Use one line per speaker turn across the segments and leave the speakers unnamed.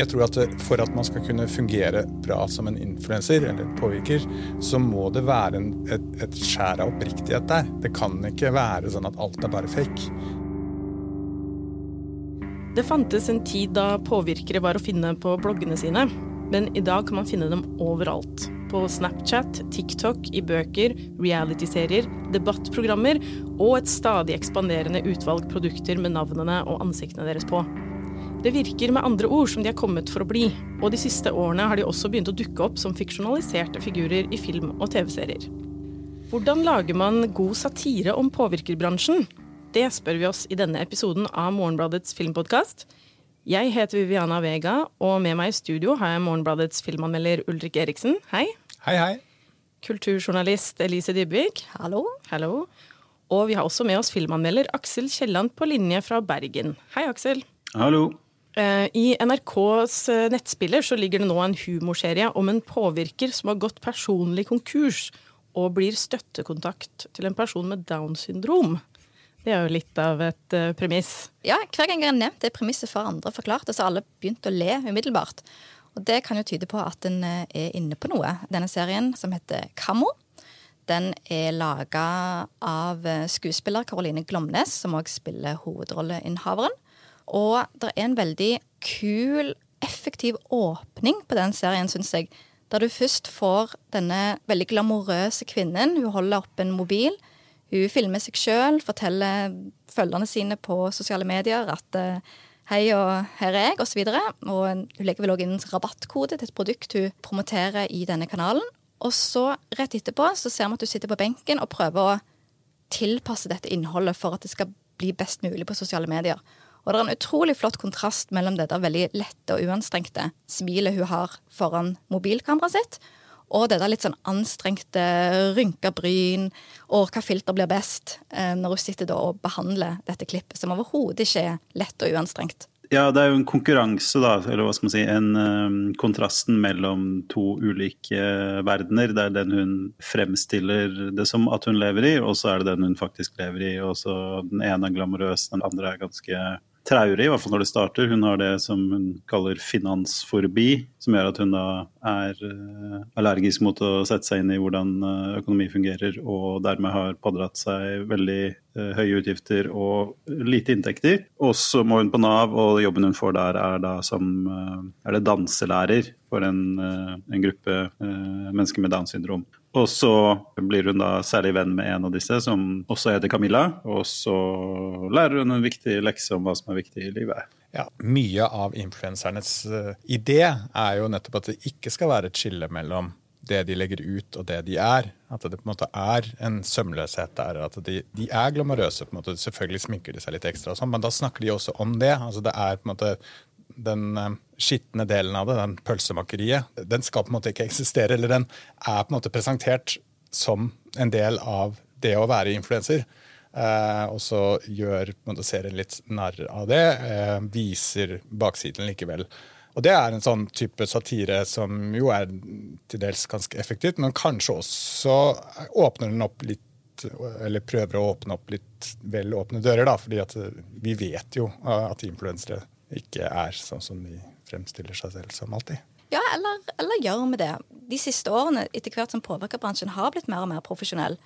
Jeg tror at For at man skal kunne fungere bra som en influenser eller en påvirker, så må det være en, et, et skjær av oppriktighet der. Det kan ikke være sånn at alt er bare fake.
Det fantes en tid da påvirkere var å finne på bloggene sine, men i dag kan man finne dem overalt. På Snapchat, TikTok, i bøker, realityserier, debattprogrammer og et stadig ekspanderende utvalg produkter med navnene og ansiktene deres på. Det virker med andre ord som de er kommet for å bli, og de siste årene har de også begynt å dukke opp som fiksjonaliserte figurer i film og TV-serier. Hvordan lager man god satire om påvirkerbransjen? Det spør vi oss i denne episoden av Morgenbladets filmpodkast. Jeg heter Viviana Vega, og med meg i studio har jeg Morgenbladets filmanmelder Ulrik Eriksen. Hei.
Hei, hei.
Kulturjournalist Elise Dybvik.
Hallo.
Hallo. Og vi har også med oss filmanmelder Aksel Kielland på linje fra Bergen. Hei, Aksel.
Hallo.
Eh, I NRKs eh, nettspiller så ligger det nå en humorserie om en påvirker som har gått personlig konkurs og blir støttekontakt til en person med Downs syndrom. Det er jo litt av et uh, premiss.
Ja, hver gang jeg har nevnt det premisset for andre forklart så har alle begynt å le umiddelbart. Og det kan jo tyde på at en er inne på noe. Denne serien, som heter Kammo, den er laga av skuespiller Caroline Glomnes, som òg spiller hovedrolleinnehaveren. Og det er en veldig kul, effektiv åpning på den serien, syns jeg. Der du først får denne veldig glamorøse kvinnen. Hun holder opp en mobil. Hun filmer seg sjøl, forteller følgerne sine på sosiale medier at eh, hei og her er jeg, osv. Og, og hun legger vel òg inn rabattkode til et produkt hun promoterer i denne kanalen. Og så rett etterpå så ser vi at du sitter på benken og prøver å tilpasse dette innholdet for at det skal bli best mulig på sosiale medier. Og det er en utrolig flott kontrast mellom det der veldig lette og uanstrengte smilet hun har foran mobilkameraet sitt, og det der litt sånn anstrengte, rynka bryn, og hva filter blir best, eh, når hun sitter da og behandler dette klippet, som overhodet ikke er lett og uanstrengt.
Ja, det er jo en konkurranse, da, eller hva skal man si, en um, kontrasten mellom to ulike verdener. Det er den hun fremstiller det som at hun lever i, og så er det den hun faktisk lever i. og så Den ene er glamorøs, den andre er ganske traurig, i hvert fall når det starter. Hun har det som hun kaller finansforbi, som gjør at hun da er uh, allergisk mot å sette seg inn i hvordan uh, økonomi fungerer, og dermed har pådratt seg veldig uh, høye utgifter og lite inntekter. Og så må hun på Nav, og jobben hun får der er da som er det danselærer for en, en gruppe mennesker med Downs syndrom. Og så blir hun da særlig venn med en av disse, som også heter Camilla. Og så lærer hun en viktig lekse om hva som er viktig i livet.
Ja, Mye av influensernes uh, idé er jo nettopp at det ikke skal være et skille mellom det de legger ut og det de er. At det på en måte er en sømløshet der. At de, de er glamorøse. på en måte, Selvfølgelig sminker de seg litt ekstra, og sånn, men da snakker de også om det. Altså Det er på en måte den uh, skitne delen av det, den pølsemakeriet, den skal på en måte ikke eksistere. Eller den er på en måte presentert som en del av det å være influenser. Eh, og så gjør måte, serien litt narr av det. Eh, viser baksiden likevel. Og det er en sånn type satire som jo er til dels ganske effektivt, men kanskje også åpner den opp litt eller prøver å åpne opp litt vel åpne dører, da, fordi vi vet jo at influensere ikke er sånn som de fremstiller seg selv som alltid.
Ja, eller, eller gjør vi det? De siste årene, etter hvert som påvirkerbransjen har blitt mer og mer profesjonell,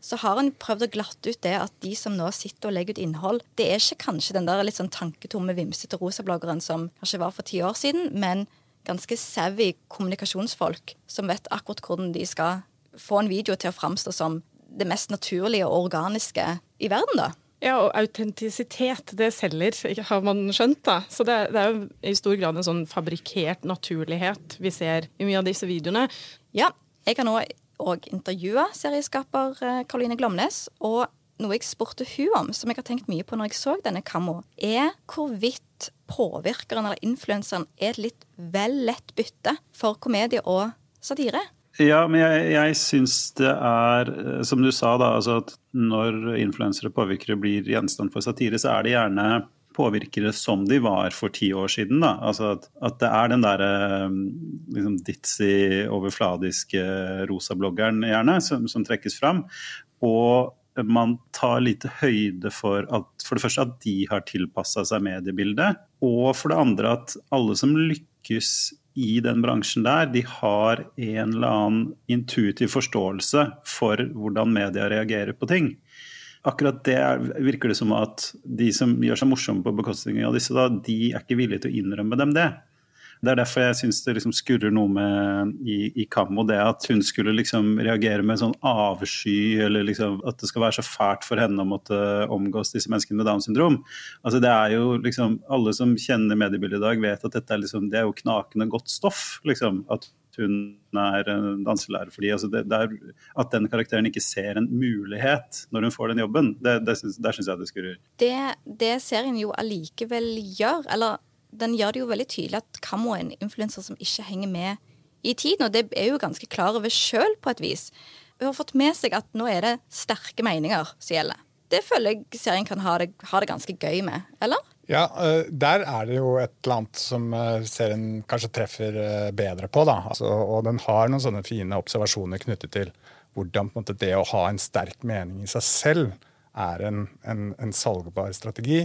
så har en prøvd å glatte ut det at de som nå sitter og legger ut innhold, det er ikke kanskje den der litt sånn tanketomme, vimsete rosabloggeren som kanskje var for ti år siden, men ganske savvy kommunikasjonsfolk som vet akkurat hvordan de skal få en video til å framstå som det mest naturlige og organiske i verden, da.
Ja, og autentisitet, det selger, har man skjønt. da. Så det, det, er jo i stor grad en sånn fabrikkert naturlighet vi ser i mye av disse videoene.
Ja, jeg har nå òg intervjua serieskaper Karoline eh, Glomnes. Og noe jeg spurte hun om, som jeg har tenkt mye på når jeg så denne Kammo, er hvorvidt påvirkeren eller influenseren er et litt vel lett bytte for komedie og satire.
Ja, men jeg, jeg syns det er, eh, som du sa, da, altså at når influensere og påvirkere blir gjenstand for satire, så er det gjerne påvirkere som de var for ti år siden. Da. Altså at, at det er den derre eh, liksom ditzy, overfladiske rosa-bloggeren gjerne som, som, trekkes fram. Og man tar lite høyde for at for det første at de har tilpassa seg mediebildet, og for det andre at alle som lykkes i den bransjen der, de har en eller annen intuitiv forståelse for hvordan media reagerer på ting. Akkurat det er, virker det som at de som gjør seg morsomme på bekostning av disse, da, de er ikke villige til å innrømme dem det. Det er derfor jeg syns det liksom skurrer noe med i, i Kammo, det at hun skulle liksom reagere med sånn avsky, eller liksom at det skal være så fælt for henne å måtte omgås disse menneskene med Downs syndrom. Altså det er jo liksom, Alle som kjenner mediebildet i dag, vet at dette er liksom, det er jo knakende godt stoff. liksom, at hun er danselærer fordi altså det, det er, At den karakteren ikke ser en mulighet når hun får den jobben, det, det syns jeg det skurrer.
Det, det serien jo allikevel gjør, eller den gjør det jo veldig tydelig at Kammo er en influenser som ikke henger med i tiden. Og det er jo ganske klar over sjøl, på et vis. Hun har fått med seg at nå er det sterke meninger som gjelder. Det føler jeg serien kan ha det, ha det ganske gøy med, eller?
Ja, eh, der er det jo et eller annet som eh, serien kanskje treffer eh, bedre på. da. Altså, og den har noen sånne fine observasjoner knyttet til hvordan måte, det å ha en sterk mening i seg selv er en, en, en salgbar strategi.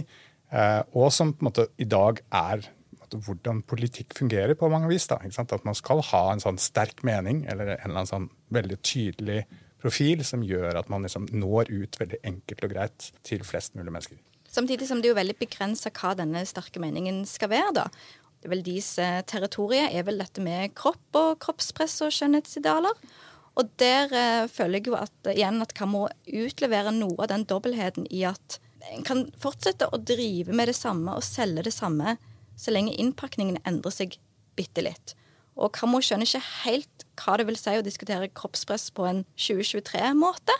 Eh, og som på en måte i dag er hvordan politikk fungerer på mange vis. Da, At man skal ha en sånn sterk mening eller en eller annen sånn veldig tydelig profil som gjør at man liksom når ut veldig enkelt og greit til flest mulig mennesker.
Samtidig som det er jo veldig begrensa hva denne sterke meningen skal være. da. Det er vel Deres eh, territorium er vel dette med kropp og kroppspress og skjønnhetsidealer. Og der eh, føler jeg jo at igjen at hva må utlevere noe av den dobbeltheten i at en kan fortsette å drive med det samme og selge det samme så lenge innpakningen endrer seg bitte litt. Og Kammo skjønner ikke helt hva det vil si å diskutere kroppspress på en 2023-måte.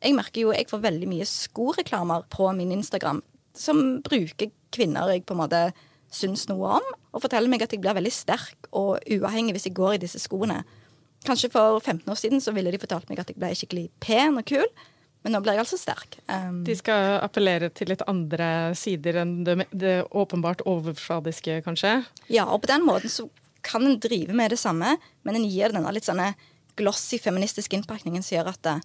Jeg merker jo jeg får veldig mye skoreklamer på min Instagram som bruker kvinner jeg på en måte syns noe om, og forteller meg at jeg blir veldig sterk og uavhengig hvis jeg går i disse skoene. Kanskje for 15 år siden så ville de fortalt meg at jeg ble skikkelig pen og kul. Men nå blir jeg altså sterk.
Um, de skal appellere til litt andre sider enn det, det, åpenbart overfladiske, kanskje?
Ja, og på den måten så kan en drive med det samme, men en gir denne litt sånne glossy feministisk innpakningen som gjør at det,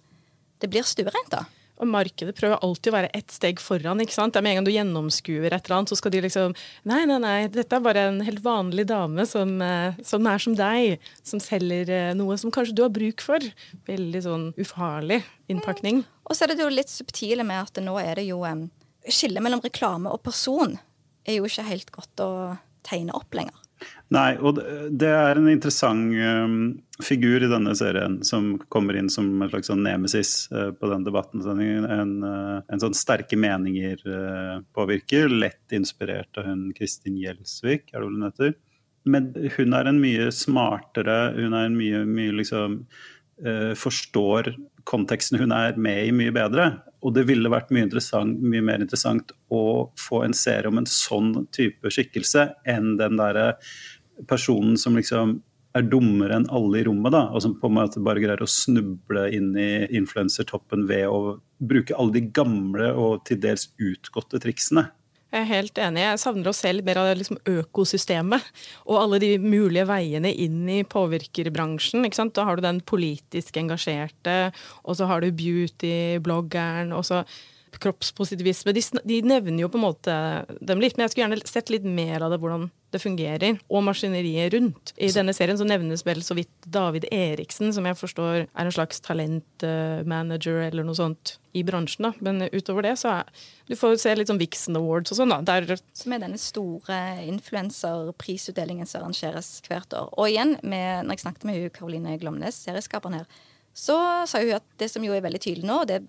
det blir stuereint. da.
Og markedet prøver alltid å være ett steg foran. ikke sant? Det er Med en gang du gjennomskuer et eller annet, så skal de liksom Nei, nei, nei, dette er bare en helt vanlig dame som, eh, som er som deg, som selger eh, noe som kanskje du har bruk for. Veldig sånn ufarlig innpakning. Mm.
Og så er det jo litt subtile med at nå er det jo um, Skillet mellom reklame og person er jo ikke helt godt å tegne opp lenger.
Nei, og det er en interessant um, figur i denne serien som kommer inn som en slags sånn nemesis uh, på den debatten. En, uh, en, sånn sterke meninger uh, påvirker. Lett inspirert av hun Kristin Gjelsvik, er det hun heter. Men hun er en mye smartere, hun er en mye, mye liksom Forstår konteksten hun er med i, mye bedre. Og det ville vært mye, mye, mer interessant å få en serie om en sånn type skikkelse enn den derre personen som liksom er dummere enn alle i rommet, da, og som på en måte bare greier å snuble inn i influensertoppen ved å bruke alle de gamle og til dels utgåtte triksene.
Jeg er helt enig. Jeg savner å se litt mer av liksom økosystemet. Og alle de mulige veiene inn i påvirkerbransjen. Da har du den politisk engasjerte, og så har du beauty-bloggeren, og så kroppspositivisme. De, de, nevner jo på en måte dem litt, men jeg skulle gjerne sett litt mer av det, hvordan det fungerer, og maskineriet rundt. I denne serien så nevnes vel så vidt David Eriksen, som jeg forstår er en slags talentmanager eller noe sånt i bransjen. da. Men utover det så er Du får jo se litt sånn Vixen Awards og sånn, da. Der
som er denne store influenserprisutdelingen som arrangeres hvert år. Og igjen, med, når jeg snakket med hun Karoline Glomnes, serieskaperen her, så sa hun at det som jo er veldig tydelig nå, det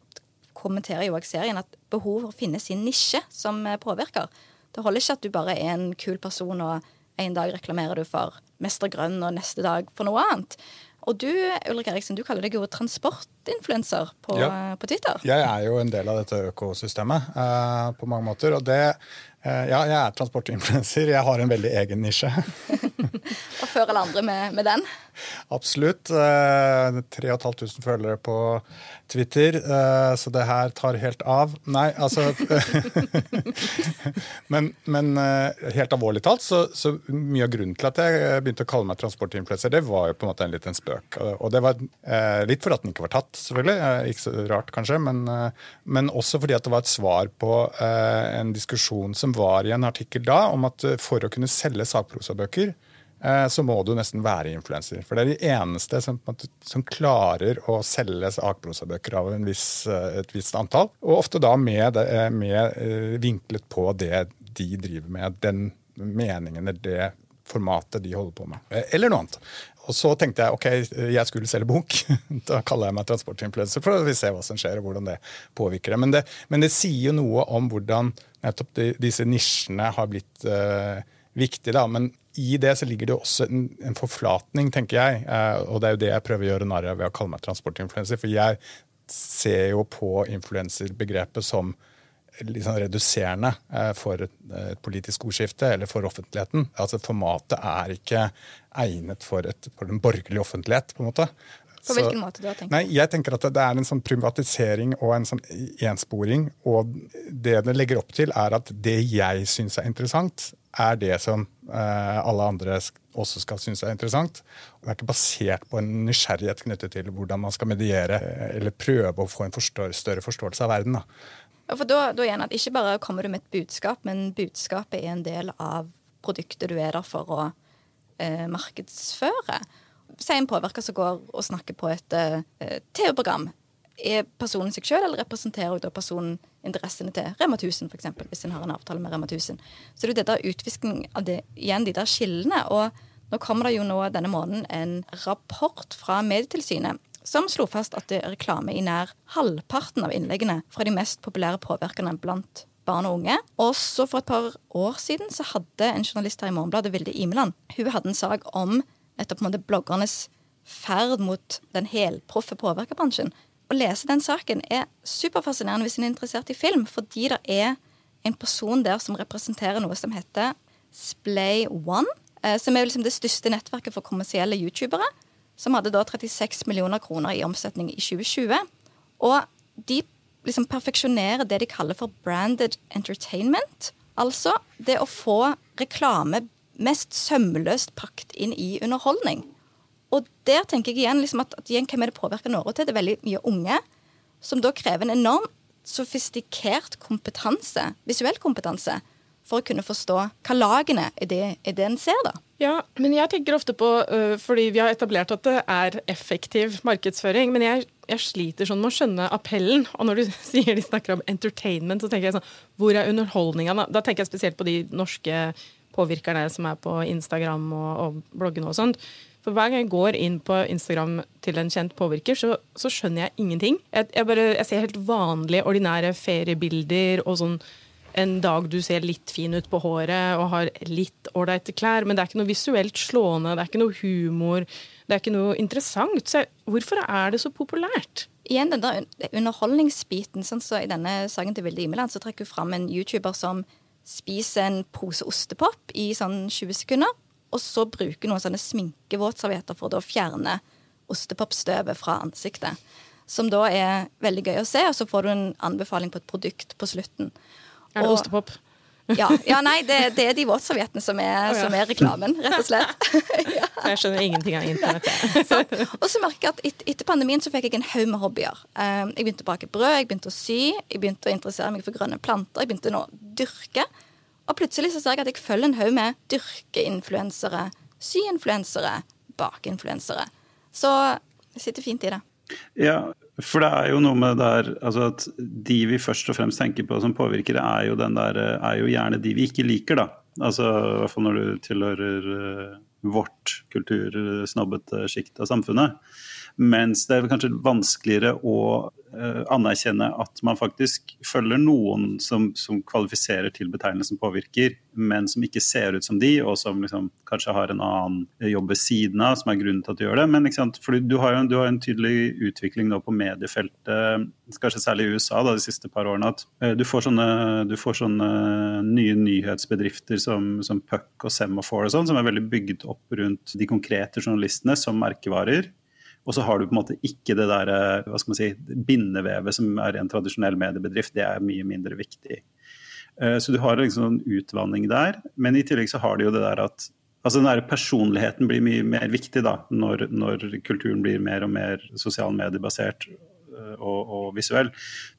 kommenterer jo også serien at behov for å finne sin nisje som eh, påvirker. Det holder ikke at du bare er en kul person, og en dag reklamerer du for Mester Grønn, og neste dag for noe annet. Og du Ulrik Eriksen, du kaller deg jo transportinfluenser på, ja. på, Twitter.
Jeg er jo en del av dette økosystemet uh, på mange måter. Og det Ja, jeg er transportinfluenser. Jeg har en veldig egen nisje.
og før alle andre med, med den?
Absolutt. Uh, 3500 følgere på Twitter, uh, så det her tar helt av. Nei, altså Men, men helt alvorlig talt, så, så, mye av grunnen til at jeg begynte å kalle meg transportinfluenser, det var jo på en måte en liten spøk. Og det var litt fordi at den ikke var tatt, selvfølgelig. Ikke så rart, kanskje, men, men også fordi at det var et svar på en diskusjon som var i en artikkel da, om at for å kunne selge sakprosabøker eh, så må du nesten være influenser. For det er de eneste som, som klarer å selge sakprosabøker av viss, eh, et visst antall. Og ofte da med, med vinklet på det de driver med, den meningen eller det formatet de holder på med. Eller noe annet. Og så tenkte jeg ok, jeg skulle selge bok. da kaller jeg meg transportinfluenser, for vi se hva som skjer og hvordan det påvirker det. Men det, men det sier jo noe om hvordan nettopp de, disse nisjene har blitt uh, viktige. da, Men i det så ligger det også en, en forflatning, tenker jeg. Uh, og det er jo det jeg prøver å gjøre narr av ved å kalle meg transportinfluenser. For jeg ser jo på influenserbegrepet som liksom reduserende eh, for et politisk ordskifte eller for offentligheten. Altså Formatet er ikke egnet for, et, for den borgerlige offentlighet. på en måte.
På hvilken måte du har tenkt?
Nei, jeg tenker at Det er en sånn privatisering og en sånn ensporing. Og det det legger opp til, er at det jeg syns er interessant, er det som eh, alle andre også skal synes er interessant. Det er ikke basert på en nysgjerrighet knyttet til hvordan man skal mediere eh, eller prøve å få en forstår, større forståelse av verden. Da.
Ja, for da, da igjen at Ikke bare kommer du med et budskap, men budskapet er en del av produktet du er der for å eh, markedsføre. Si en påvirker som går og snakker på et eh, TV-program. Er personen seg sjøl, eller representerer da personen interessene til Rema 1000, f.eks., hvis en har en avtale med Rema 1000? Så det er jo det utvisking av det, igjen de der skillene. Og nå kommer det jo nå denne måneden en rapport fra Medietilsynet som slo fast at det er reklame i nær halvparten av innleggene fra de mest populære påvirkerne blant barn og unge. Også for et par år siden så hadde en journalist her i Morgenbladet, Vilde Imeland, hun hadde en sak om nettopp bloggernes ferd mot den helproffe påvirkerbransjen. Å lese den saken er superfascinerende hvis en er interessert i film, fordi det er en person der som representerer noe som heter Splay One, eh, som er liksom det største nettverket for kommersielle youtubere som hadde da 36 millioner kroner i omsetning i 2020. Og de liksom perfeksjonerer det de kaller for branded entertainment. Altså det å få reklame mest sømløst pakt inn i underholdning. Og der tenker jeg igjen liksom at, at igjen, hvem er det påvirker Norge til? Det er veldig mye unge, som da krever en enormt sofistikert kompetanse, visuell kompetanse, for å kunne forstå hva lagene er det, er det en ser, da.
Ja, men jeg tenker ofte på, uh, fordi vi har etablert at det er effektiv markedsføring, men jeg, jeg, sliter sånn med å skjønne appellen. Og når du sier de snakker om entertainment, så tenker jeg sånn Hvor er underholdninga? Da tenker jeg spesielt på de norske påvirkerne som er på Instagram og, og bloggene og sånt. For hver gang jeg går inn på Instagram til en kjent påvirker, så, så skjønner jeg ingenting. Jeg, jeg, bare, jeg ser helt vanlige, ordinære feriebilder og sånn en dag du ser litt fin ut på håret og har litt ålreite klær, men det er ikke noe visuelt slående, det er ikke noe humor, det er ikke noe interessant. Så hvorfor er det så populært?
Igjen den der underholdningsbiten. sånn så I denne saken til Vilde Imeland så trekker hun fram en YouTuber som spiser en pose ostepop i sånn 20 sekunder, og så bruker noen sånne sminkevåtservietter for å fjerne ostepopstøvet fra ansiktet. Som da er veldig gøy å se, og så får du en anbefaling på et produkt på slutten.
Er det og, ostepop?
Ja, ja, nei, det, det, er de våtserviettene som, oh, ja. som, er reklamen, rett og slett.
ja. Jeg skjønner ingenting av internett.
og så merker jeg at et, etter pandemien så fikk jeg en haug med hobbyer. Um, jeg begynte å bake brød, jeg begynte å sy, jeg begynte å interessere meg for grønne planter, jeg begynte nå å dyrke. Og plutselig så ser jeg at jeg følger en haug med dyrkeinfluensere, syinfluensere, bakeinfluensere. Så jeg sitter fint i det.
Ja, for det er jo noe med der altså at De vi først og fremst tenker på som påvirkere, er jo, der, er jo gjerne de vi ikke liker, da. Altså i hvert fall når du tilhører uh, vårt kultursnobbete sjikt av samfunnet. Mens det er kanskje vanskeligere å anerkjenne at man faktisk følger noen som, som, kvalifiserer til betegnelsen påvirker, men som ikke ser ut som de, og som liksom, kanskje har en annen jobb ved siden av, som er grunnen til at du gjør det. Men du har jo du har en tydelig utvikling nå på mediefeltet, kanskje særlig i USA da, de siste par årene, at uh, du, får sånne, du får sånne nye nyhetsbedrifter som, som Puck og Semaphore og sånn, som er veldig bygd opp rundt de konkrete journalistene som merkevarer. Og så har du på en måte ikke det der, eh, hva skal man si, bindevevet som er en tradisjonell mediebedrift. Det er mye mindre viktig. Eh, så du har liksom en utvanning der. Men i tillegg så har du jo det der at altså den der personligheten blir mye mer viktig da, når, når kulturen blir mer og mer sosial mediebasert eh, og, og visuell.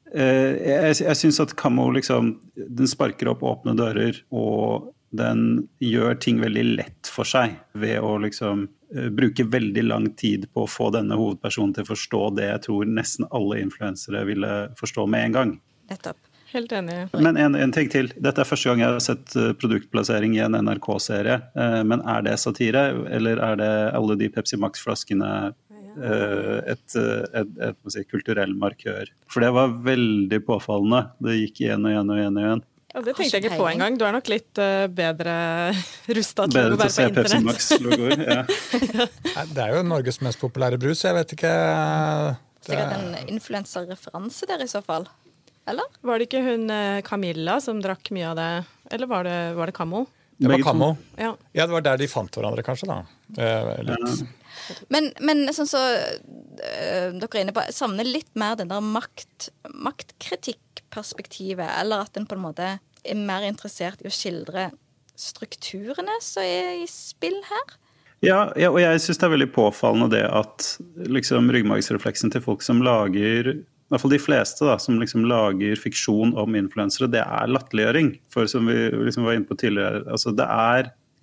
Jeg, jeg syns at Kammo liksom, den sparker opp åpne dører og Den gjør ting veldig lett for seg ved å liksom bruke veldig lang tid på å få denne hovedpersonen til å forstå det jeg tror nesten alle influensere ville forstå med en gang.
Nettopp.
Helt enig.
Men en, en, ting til. Dette er første gang jeg har sett uh, produktplassering i en NRK-serie. Uh, men er det satire, eller er det alle de Pepsi Max-flaskene et, et, et, et si, kulturell markør? For det var veldig påfallende. Det gikk igjen og igjen og igjen. og igjen.
Ja, det tenkte jeg ikke på engang. Du er nok litt bedre rusta til
bedre
å være på internett.
Bedre til å se Pepsi Max-logoer, Ja.
Det er jo Norges mest populære brus. Jeg vet ikke det,
Sikkert en influenserreferanse der i så fall. Eller?
Var det ikke hun eh, Camilla som drakk mye av det, eller var det, var det Camo?
det var Camo.
Ja.
Ja, det var der de fant hverandre, kanskje. da. Eh, litt.
Men, men sånn så øh, dere er inne på, jeg savner litt mer den der makt, maktkritikkperspektivet. Eller at en på en måte er mer interessert i å skildre strukturene som er i spill her.
Ja, ja, og jeg syns det er veldig påfallende det at liksom, ryggmargsrefleksen til folk som lager i hvert fall de fleste da, som liksom lager fiksjon om influensere, det er latterliggjøring. For som vi liksom var inne på tidligere, altså det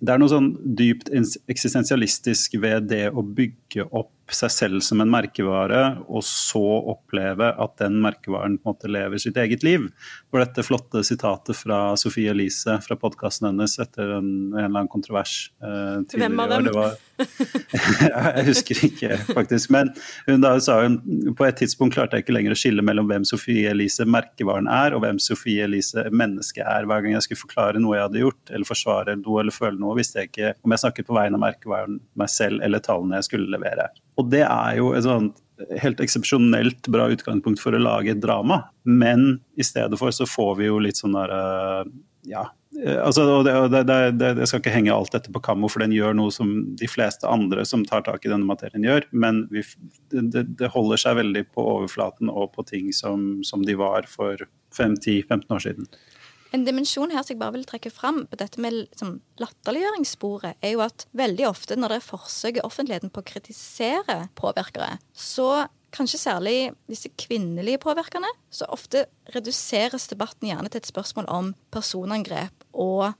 det er noe sånn dypt eksistensialistisk ved det å bygge opp seg selv som en merkevare, og så oppleve at den merkevaren på en måte lever sitt eget liv. For dette flotte sitatet fra Sofie Elise fra podkasten hennes etter en, en eller annen kontrovers eh, tidligere
Hvem av dem?
var jeg husker ikke, faktisk. Men hun da sa hun på et tidspunkt klarte jeg ikke lenger å skille mellom hvem Sofie Elise merkevaren er, og hvem Sofie Elise mennesket er. Hver gang jeg skulle forklare noe jeg hadde gjort, eller forsvare noe eller føle noe, visste jeg ikke om jeg snakket på vegne av merkevaren meg selv eller tallene jeg skulle levere. Og det er jo et sånt helt eksepsjonelt bra utgangspunkt for å lage et drama, men i stedet for så får vi jo litt sånn der eh, ja, Eh, altså, det, det, det, Jeg skal ikke henge alt dette på Kammo, for den gjør noe som de fleste andre som tar tak i denne materien, gjør. Men vi, det, det holder seg veldig på overflaten og på ting som, som de var for 5-10-15 år siden.
En dimensjon her som jeg bare vil trekke fram på dette med liksom, latterliggjøringssporet, er jo at veldig ofte når det er forsøk i offentligheten på å kritisere påvirkere, så kanskje særlig disse kvinnelige påvirkerne, så ofte reduseres debatten gjerne til et spørsmål om personangrep og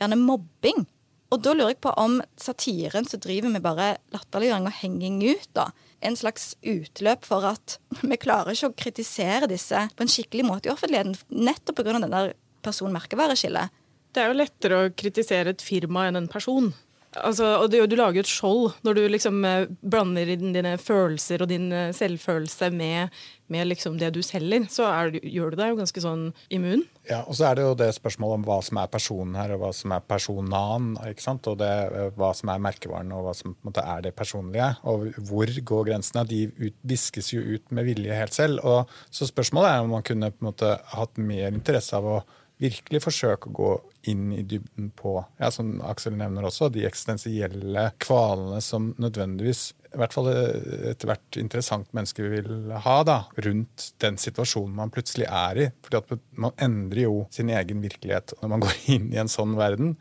gjerne mobbing. Og da lurer jeg på om satiren som driver med bare latterliggjøring og henging ut, da, en slags utløp for at vi klarer ikke å kritisere disse på en skikkelig måte i offentligheten, nettopp pga. den der person-merkevareskillet.
Det er jo lettere å kritisere et firma enn en person. Altså, og du, du lager jo et skjold når du liksom eh, blander inn dine følelser og din eh, selvfølelse med, med liksom det du selger. Så er, gjør du deg jo ganske sånn immun.
Ja, og så er det jo det spørsmålet om hva som er personen her, og hva som er personaen. ikke sant? Og det, eh, hva som er merkevaren, og hva som på en måte er det personlige. Og hvor går grensene? De ut, viskes jo ut med vilje helt selv. Og så spørsmålet er om man kunne på en måte hatt mer interesse av å virkelig forsøke å gå inn i dybden på, ja, som Aksel nevner også, de eksistensielle kvalene som nødvendigvis i hvert fall etter hvert interessant menneske vil ha da, rundt den situasjonen man plutselig er i. Fordi at man endrer jo sin egen virkelighet når man går inn i en sånn verden.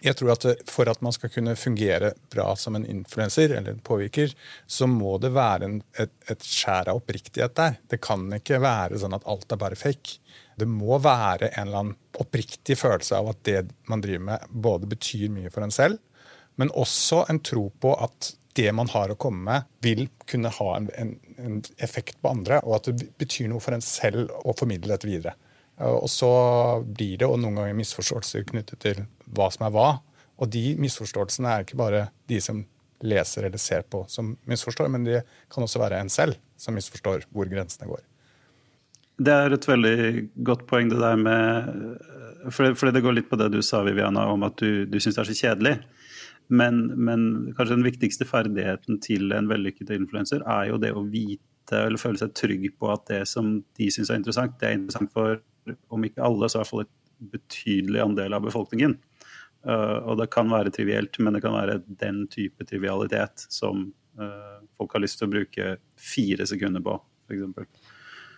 Jeg tror at For at man skal kunne fungere bra som en influenser eller en påvirker, så må det være en, et, et skjær av oppriktighet der. Det kan ikke være sånn at alt er bare fake. Det må være en eller annen oppriktig følelse av at det man driver med, både betyr mye for en selv, men også en tro på at det man har å komme med, vil kunne ha en, en, en effekt på andre, og at det betyr noe for en selv å formidle dette videre. Og så blir det og noen ganger misforståelser knyttet til hva som er hva. Og de misforståelsene er ikke bare de som leser eller ser på som misforstår, men det kan også være en selv som misforstår hvor grensene går.
Det er et veldig godt poeng, det der med For, for det går litt på det du sa, Viviana, om at du, du syns det er så kjedelig. Men, men kanskje den viktigste ferdigheten til en vellykket influenser er jo det å vite eller føle seg trygg på at det som de syns er interessant, det er interessant for om ikke alle, så i hvert fall et betydelig andel av befolkningen. Uh, og det kan være trivielt, men det kan være den type trivialitet som uh, folk har lyst til å bruke fire sekunder på, f.eks.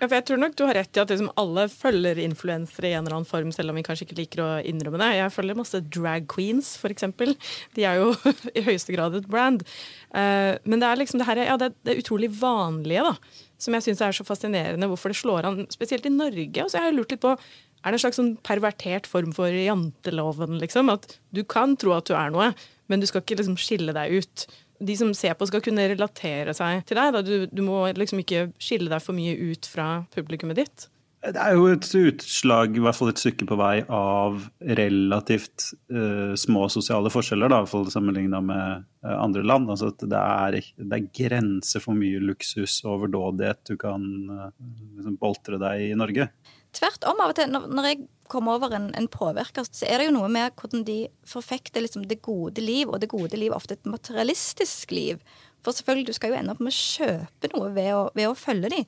Ja, for jeg tror nok du har rett i at liksom alle følger influensere i en eller annen form, selv om vi kanskje ikke liker å innrømme det. Jeg følger masse drag queens, eksempel. De er jo i høyeste grad et brand. Eh, men det er liksom det her, ja, det, det utrolig vanlige, da, som jeg syns er så fascinerende, hvorfor det slår an, spesielt i Norge. Og så har jeg lurt litt på er det en slags sånn pervertert form for janteloven, liksom. At du kan tro at du er noe, men du skal ikke liksom skille deg ut. De som ser på, skal kunne relatere seg til deg. Du, du, må liksom ikke skille deg for mye ut fra publikummet ditt.
Det er jo et utslag, i hvert fall et stykke på vei, av relativt uh, små sosiale forskjeller, da, i hvert fall sammenligna med uh, andre land. Altså at det er, det er grenser for mye luksus og overdådighet du kan uh, liksom boltre deg i Norge.
Tvert om. av og til, Når, når jeg kommer over en, en, påvirker, så er det jo noe med hvordan de forfekter liksom det gode liv, og det gode liv er ofte et materialistisk liv. For selvfølgelig, du skal jo ende opp med å kjøpe noe ved å, ved å følge de.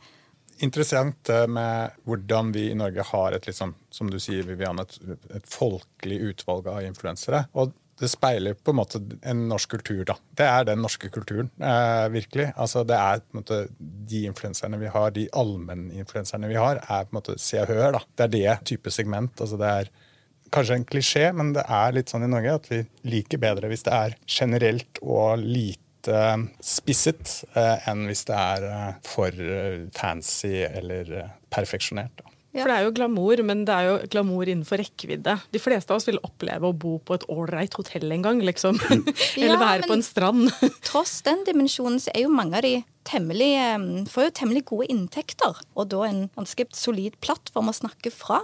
Interessant med hvordan vi i Norge har et sånn, som du sier, Vivian, et, et folkelig utvalg av influensere. Og det speiler på en måte en norsk kultur, da. Det er den norske kulturen, eh, virkelig. Altså, det er på en måte de influenserne vi har, de allmenninfluenserne vi har, er på en måte Se og Hør, da. Det er det type segment. Altså, det er kanskje en klisjé, men det er litt sånn i Norge at vi liker bedre hvis det er generelt og lite spisset eh, enn hvis det er eh, for eh, fancy eller eh, perfeksjonert. da.
For det er jo glamour, men det er jo glamour innenfor rekkevidde. De fleste av oss vil oppleve å bo på et ålreit hotell en gang, liksom. Eller være på en strand.
tross den dimensjonen så er jo mange av de temmelig, får jo temmelig gode inntekter. Og da en ganske solid plattform å snakke fra.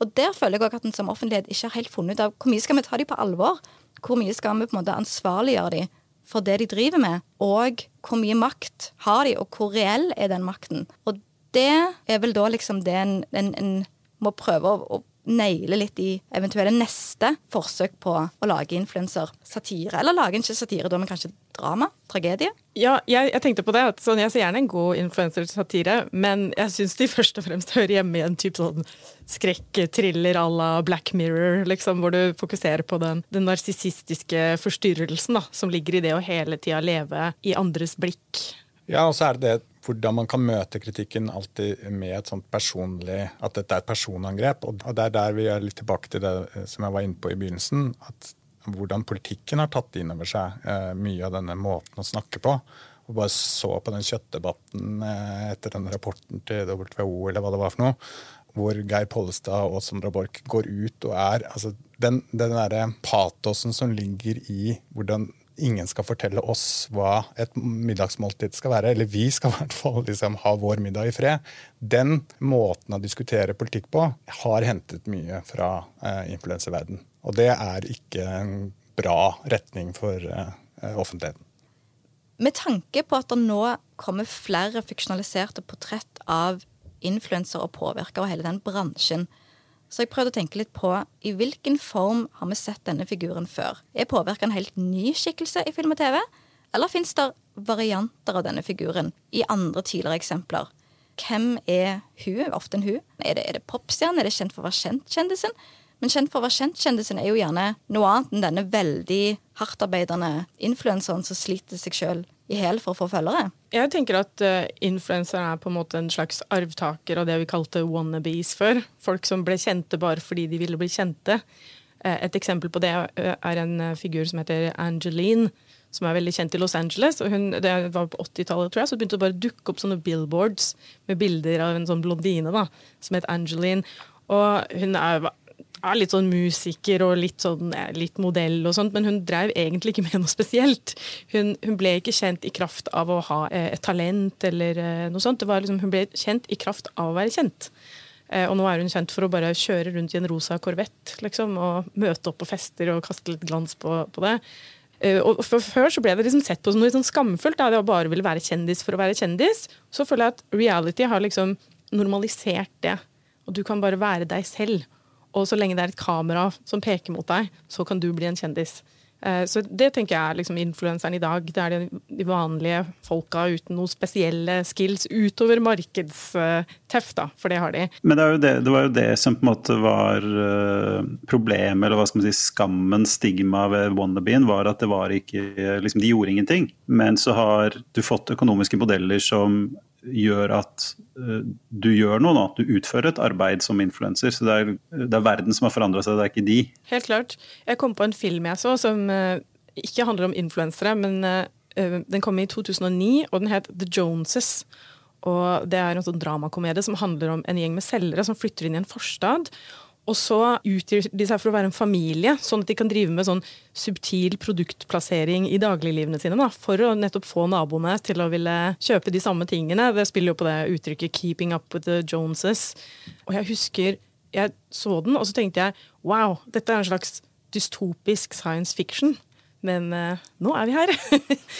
Og der føler jeg også at en som offentlighet ikke har helt funnet ut av hvor mye skal vi ta dem på alvor. Hvor mye skal vi på en måte ansvarliggjøre dem for det de driver med, og hvor mye makt har de, og hvor reell er den makten. Og det er vel da liksom det en, en, en må prøve å, å naile litt i eventuelle neste forsøk på å lage influensersatire. Eller lage ikke satire, da, men kanskje drama? Tragedie?
Ja, jeg, jeg tenkte på det. at sånn, Jeg ser gjerne en god influensersatire, men jeg syns de først og fremst hører hjemme i en type sånn skrekk-thriller à la Black Mirror, liksom, hvor du fokuserer på den, den narsissistiske forstyrrelsen da, som ligger i det å hele tida leve i andres blikk.
Ja, og så er det det hvordan man kan møte kritikken alltid med et sånt personlig At dette er et personangrep. Og det er der vi er litt tilbake til det eh, som jeg var inne på i begynnelsen. at Hvordan politikken har tatt inn over seg eh, mye av denne måten å snakke på. Og bare så på den kjøttdebatten eh, etter den rapporten til WHO eller hva det var for noe. Hvor Geir Pollestad og Sondra Borch går ut og er altså Den, den derre patosen som ligger i hvordan ingen skal fortelle oss hva et middagsmåltid skal være. Eller vi skal i hvert fall liksom ha vår middag i fred. Den måten å diskutere politikk på har hentet mye fra eh, influenserverden. Og det er ikke en bra retning for eh, offentligheten.
Med tanke på at det nå kommer flere fiksjonaliserte portrett av influensere og påvirkere og hele den bransjen, så jeg prøvde å tenke litt på i hvilken form har vi sett denne figuren før? Er påvirka en helt ny skikkelse i film og TV? Eller fins det varianter av denne figuren i andre tidligere eksempler? Hvem er hun? Ofte en hun. Er det, er det popstjerne? Er det kjent for å være kjent-kjendisen? Men kjent for å være kjent-kjendisen er jo gjerne noe annet enn denne veldig hardtarbeidende influenseren som sliter seg sjøl i hæl for å få følgere?
Jeg tenker at uh, influensere er på en måte en slags arvtaker av det vi kalte wannabes før. Folk som ble kjente bare fordi de ville bli kjente. Uh, et eksempel på det er en uh, figur som heter Angeline, som er veldig kjent i Los Angeles. og hun, Det var på 80-tallet, tror jeg, så begynte det bare å dukke opp sånne billboards med bilder av en sånn blondine da, som het Angeline. Og hun er er litt sånn musiker og litt, sånn, litt modell og sånt, men hun drev egentlig ikke med noe spesielt. Hun, hun, ble ikke kjent i kraft av å ha eh, et talent eller eh, noe sånt. Liksom, hun ble kjent i kraft av å være kjent. Eh, og nå er hun kjent for å bare kjøre rundt i en rosa korvett liksom, og møte opp på fester og kaste litt glans på, på det. Og Før så ble det liksom sett på som noe sånn skamfullt. Da, det å bare ville være kjendis for å være kjendis. Så føler jeg at reality har liksom normalisert det. Og du kan bare være deg selv. Og så lenge det er et kamera som peker mot deg, så kan du bli en kjendis. Eh, så det tenker jeg er liksom influenseren i dag. Det er de vanlige folka uten noen spesielle skills utover markedsteff, da, for det har de.
Men det, det, det, var jo det som på en måte var eh, problemet, eller hva skal man si, skammen, stigma ved Wannabeen, var at det var ikke liksom, De gjorde ingenting. Men så har du fått økonomiske modeller som gjør at uh, du gjør noe nå. Du utfører et arbeid som influenser. Så det er, det er, verden som har forandra seg, det er ikke de.
Helt klart. Jeg kom på en film jeg så som uh, ikke handler om influensere, men uh, den kom i 2009, og den het The Joneses. Og det er en sånn dramakomedie som handler om en gjeng med selgere som flytter inn i en forstad. Og så utgir de seg for å være en familie, sånn at de kan drive med sånn subtil produktplassering i dagliglivene sine. Da, for å nettopp få naboene til å ville kjøpe de samme tingene. Det spiller jo på det uttrykket 'keeping up with the Joneses'. Og jeg husker jeg så den, og så tenkte jeg wow, dette er en slags dystopisk science fiction. Men uh, nå er vi her.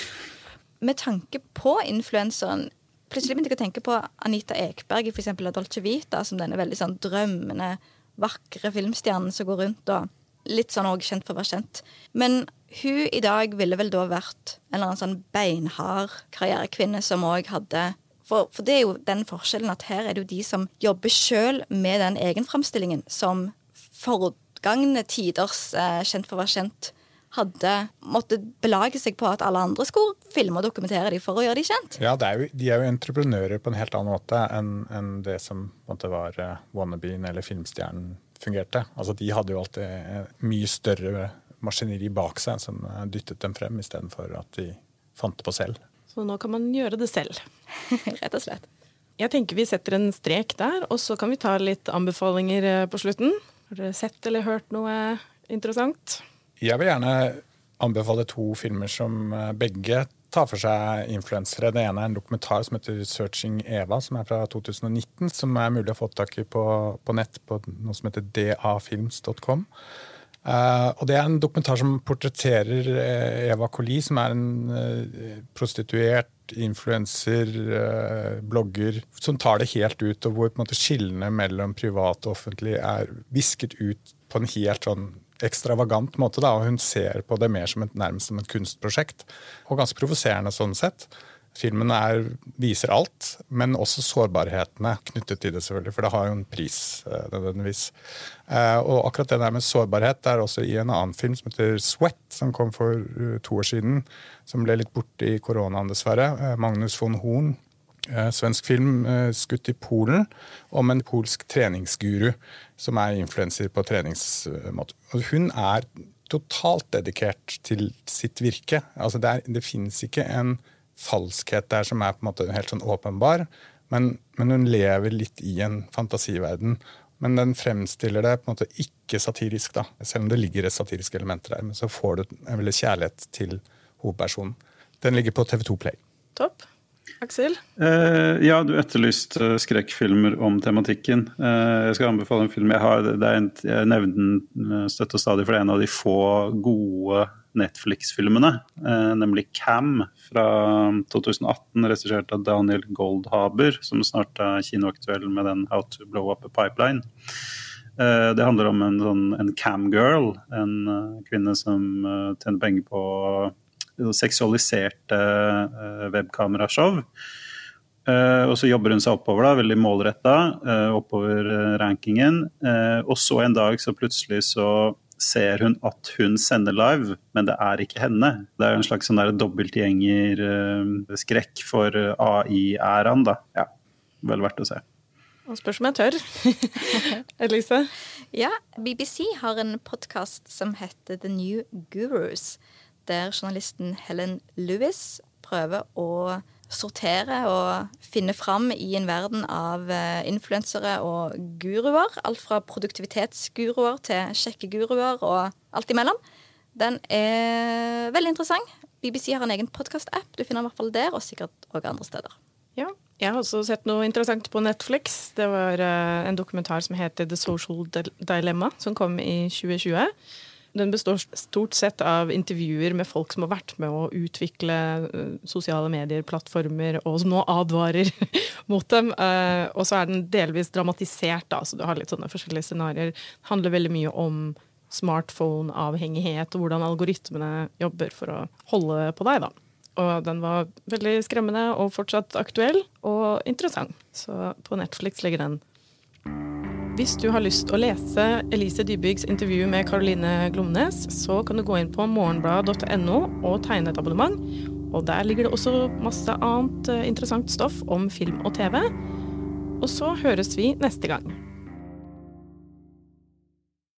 med tanke på influenseren Plutselig begynte jeg å tenke på Anita Ekberg i f.eks. Dolce Vita, som denne veldig sånn drømmende, vakre filmstjernen som går rundt og litt sånn òg kjent for å være kjent. Men hun i dag ville vel da vært en eller annen sånn beinhard karrierekvinne som òg hadde for, for, det er jo den forskjellen at her er det jo de som jobber sjøl med den egenframstillingen, som forgangne tiders eh, kjent for å være kjent hadde måttet belage seg på at alle andre skulle filme og dokumentere dem for å gjøre dem kjent.
Ja, er jo, De er jo entreprenører på en helt annen måte enn, enn det som måtte være uh, wannabeen eller filmstjernen fungerte. Altså, De hadde jo alltid uh, mye større maskineri bak seg som uh, dyttet dem frem, istedenfor at de fant det på selv.
Så nå kan man gjøre det selv.
Rett og slett.
Jeg tenker vi setter en strek der, og så kan vi ta litt anbefalinger på slutten. Har dere sett eller hørt noe interessant?
Jeg vil gjerne anbefale to filmer som eh, begge tar for seg influensere. Det ene er en dokumentar som heter 'Searching Eva', som er fra 2019. Som er mulig å få tak i på, på nett på noe som heter dafilms.com. Uh, eh, og Det er en dokumentar som portretterer uh, Eva Colli, som er en uh, prostituert influenser, blogger, som tar det helt ut, og hvor på en måte skillene mellom privat og offentlig er visket ut på en helt sånn ekstravagant måte. Da, og Hun ser på det mer som et, nærmest som et kunstprosjekt. Og ganske provoserende sånn sett. Filmen er, viser alt, men også sårbarhetene knyttet til det. selvfølgelig, For det har jo en pris, eh, nødvendigvis. Eh, og akkurat det der med sårbarhet er også i en annen film som heter 'Sweat', som kom for uh, to år siden. Som ble litt borte i koronaen, dessverre. Eh, Magnus von Horn Eh, svensk film eh, skutt i Polen om en polsk treningsguru som er influenser på treningsmåte. Hun er totalt dedikert til sitt virke. Altså det, er, det finnes ikke en falskhet der som er på en måte helt sånn åpenbar, men, men hun lever litt i en fantasiverden. Men den fremstiller det på en måte ikke satirisk, da. Selv om det ligger et satirisk element der. Men så får du en veldig kjærlighet til hovedpersonen. Den ligger på TV2 Play.
Topp. Aksel?
Uh, ja, du etterlyste uh, skrekkfilmer om tematikken. Uh, jeg skal anbefale en film jeg har. En, jeg nevner den uh, støtt og stadig, for det er en av de få gode Netflix-filmene. nemlig Cam fra 2018, regissert av Daniel Goldhaber, som snart er kinoaktuell med den How to Blow Up a Pipeline. Det handler om en, sånn, en camgirl, en kvinne som tjener penger på seksualiserte uh, webkamerashow. Uh, og så jobber hun seg oppover, da, veldig målretta, uh, oppover rankingen. og så en dag så plutselig så ser hun at hun sender live, men det er ikke henne. Det er en slags sånn dobbeltgjengerskrekk for AI-æraen, da. Ja, vel verdt å se.
Og spørs om jeg tør. Elise?
Ja, BBC har en podkast som heter The New Gurus der journalisten Helen Lewis prøver å sortere og finne fram i en verden av eh, influensere og guruer. Alt fra produktivitetsguruer til sjekkeguruer og alt imellom. Den er veldig interessant. BBC har en egen podkast-app. Du finner den i hvert fall der, og sikkert òg andre steder.
Ja, jeg har også sett noe interessant på Netflix. Det var uh, en dokumentar som heter The Social Dilemma, som kom i 2020. Den består stort sett av intervjuer med folk som har vært med å utvikle eh, sosiale medier-plattformer, og som nå advarer mot dem. Eh, og så er den delvis dramatisert, da, så du har litt sånne forskjellige scenarioer. Det handler veldig mye om smartphone-avhengighet, og hvordan algoritmene jobber for å holde på deg. da. Og den var veldig skremmende og fortsatt aktuell og interessant. Så på Netflix ligger den. Hvis du har lyst å lese Elise Dybygs intervju med Caroline Glomnes, så kan du gå inn på morgenbladet.no og tegne et abonnement. Og der ligger det også masse annet eh, interessant stoff om film og TV. Og så høres vi neste gang.